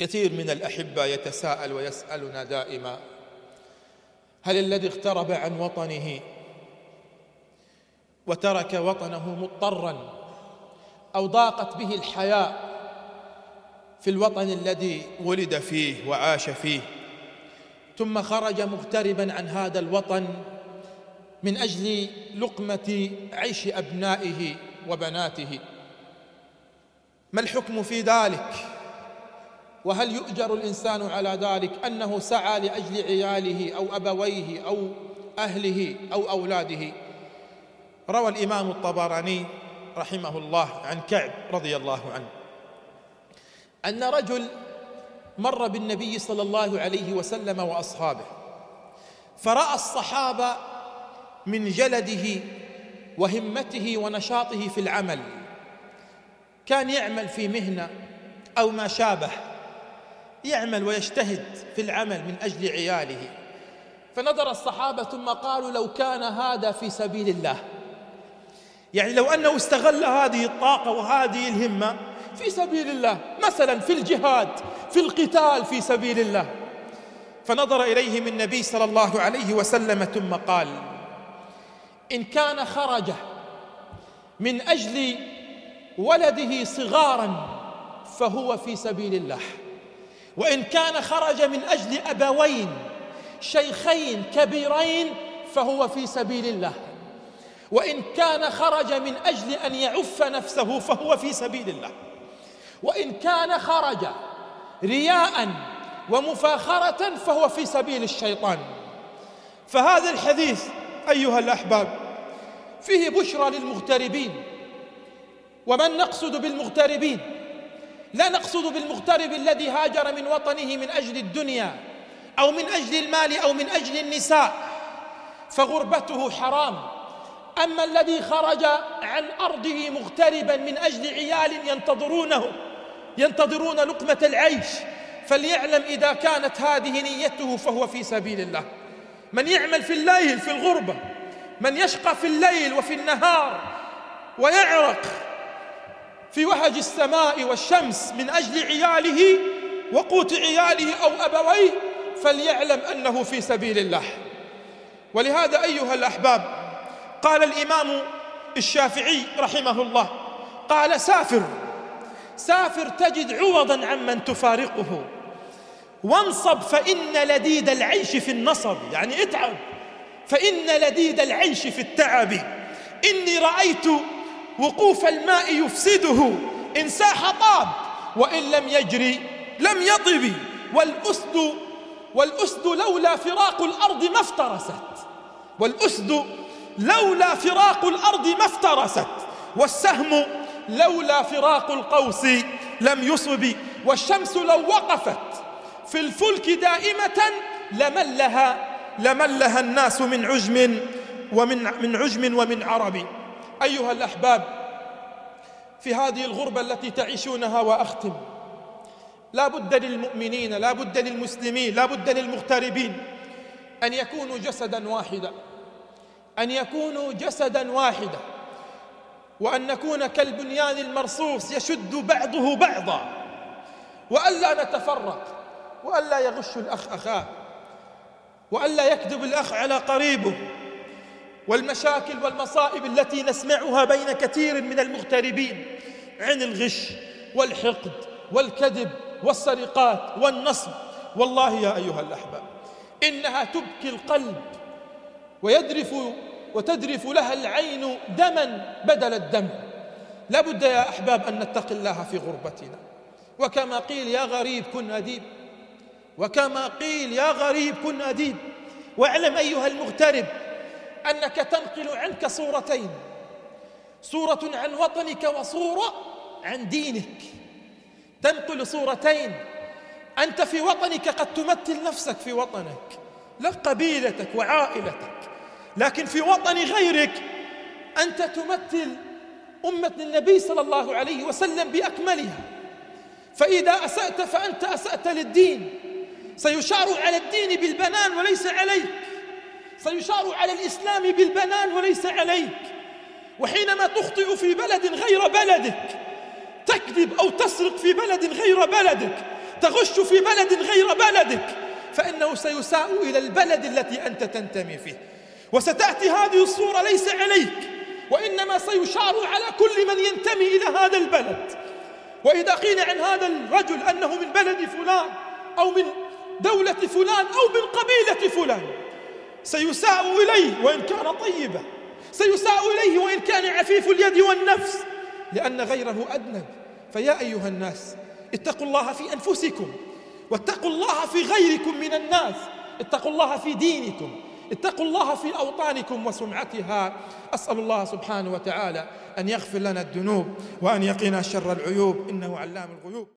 كثير من الأحبة يتساءل ويسألنا دائما هل الذي اغترب عن وطنه وترك وطنه مضطرا أو ضاقت به الحياة في الوطن الذي ولد فيه وعاش فيه ثم خرج مغتربا عن هذا الوطن من أجل لقمة عيش أبنائه وبناته؟ ما الحكم في ذلك؟ وهل يؤجر الإنسان على ذلك أنه سعى لأجل عياله أو أبويه أو أهله أو أولاده؟ روى الإمام الطبراني رحمه الله عن كعب رضي الله عنه أن رجل مر بالنبي صلى الله عليه وسلم وأصحابه فرأى الصحابة من جلده وهمته ونشاطه في العمل كان يعمل في مهنة أو ما شابه. يعمل ويجتهد في العمل من أجل عياله. فنظر الصحابة ثم قالوا لو كان هذا في سبيل الله. يعني لو أنه استغل هذه الطاقة وهذه الهمة في سبيل الله مثلا في الجهاد في القتال في سبيل الله. فنظر إليهم النبي صلى الله عليه وسلم ثم قال إن كان خرج من أجل ولده صغارا فهو في سبيل الله. وإن كان خرج من أجل أبوين شيخين كبيرين فهو في سبيل الله. وإن كان خرج من أجل أن يعف نفسه فهو في سبيل الله. وإن كان خرج رياء ومفاخرة فهو في سبيل الشيطان. فهذا الحديث أيها الأحباب فيه بشرى للمغتربين. ومن نقصد بالمغتربين؟ لا نقصد بالمغترب الذي هاجر من وطنه من أجل الدنيا أو من أجل المال أو من أجل النساء. فغربته حرام. أما الذي خرج عن أرضه مغتربا من أجل عيال ينتظرونه ينتظرون لقمة العيش فليعلم إذا كانت هذه نيته فهو في سبيل الله. من يعمل في الليل في الغربة من يشقى في الليل وفي النهار ويعرق في وهج السماء والشمس من أجل عياله وقوت عياله أو أبويه فليعلم أنه في سبيل الله. ولهذا أيها الأحباب قال الإمام الشافعي رحمه الله قال سافر سافر تجد عوضا عمن تفارقه. وانصب فإن لديد العيش في النصب يعني اتعب فإن لديد العيش في التعب. إني رأيت وقوف الماء يفسده. إن ساح طاب وإن لم يجري لم يطب. والأسد والأسد لولا فراق الأرض ما افترست. والأسد لولا فراق الأرض ما افترست. والسهم لولا فراق القوس لم يصب. والشمس لو وقفت في الفلك دائمة لملها لملها الناس من عجم ومن من عجم ومن عرب. أيها الأحباب في هذه الغربة التي تعيشونها وأختم لا بد للمؤمنين لا بد للمسلمين لا بد للمغتربين أن يكونوا جسدا واحدا أن يكونوا جسدا واحدا وأن نكون كالبنيان المرصوص يشد بعضه بعضا وألا نتفرق وألا يغش الأخ أخاه وألا يكذب الأخ على قريبه. والمشاكل والمصائب التي نسمعها بين كثير من المغتربين عن الغش والحقد والكذب والسرقات والنصب. والله يا أيها الأحباب إنها تبكي القلب ويدرف وتدرف لها العين دما بدل الدم. لا بد يا أحباب أن نتقي الله في غربتنا. وكما قيل يا غريب كن أديب. وكما قيل يا غريب كن أديب. واعلم أيها المغترب أنك تنقل عنك صورتين. صورة عن وطنك وصورة عن دينك. تنقل صورتين. أنت في وطنك قد تمثل نفسك في وطنك لا قبيلتك وعائلتك. لكن في وطن غيرك أنت تمثل أمة النبي صلى الله عليه وسلم بأكملها. فإذا أسأت فأنت أسأت للدين. سيشار على الدين بالبنان وليس عليك. سيشار على الإسلام بالبنان وليس عليك. وحينما تخطئ في بلد غير بلدك تكذب أو تسرق في بلد غير بلدك تغش في بلد غير بلدك فإنه سيساء إلى البلد التي أنت تنتمي فيه. وستأتي هذه الصورة ليس عليك وإنما سيشار على كل من ينتمي إلى هذا البلد. وإذا قيل عن هذا الرجل أنه من بلد فلان أو من دولة فلان أو من قبيلة فلان سيساء إليه وإن كان طيبا. سيساء إليه وإن كان عفيف اليد والنفس. لأن غيره أدنى. فيا أيها الناس اتقوا الله في أنفسكم واتقوا الله في غيركم من الناس. اتقوا الله في دينكم. اتقوا الله في أوطانكم وسمعتها. أسأل الله سبحانه وتعالى أن يغفر لنا الذنوب وأن يقينا شر العيوب. إنه علام الغيوب.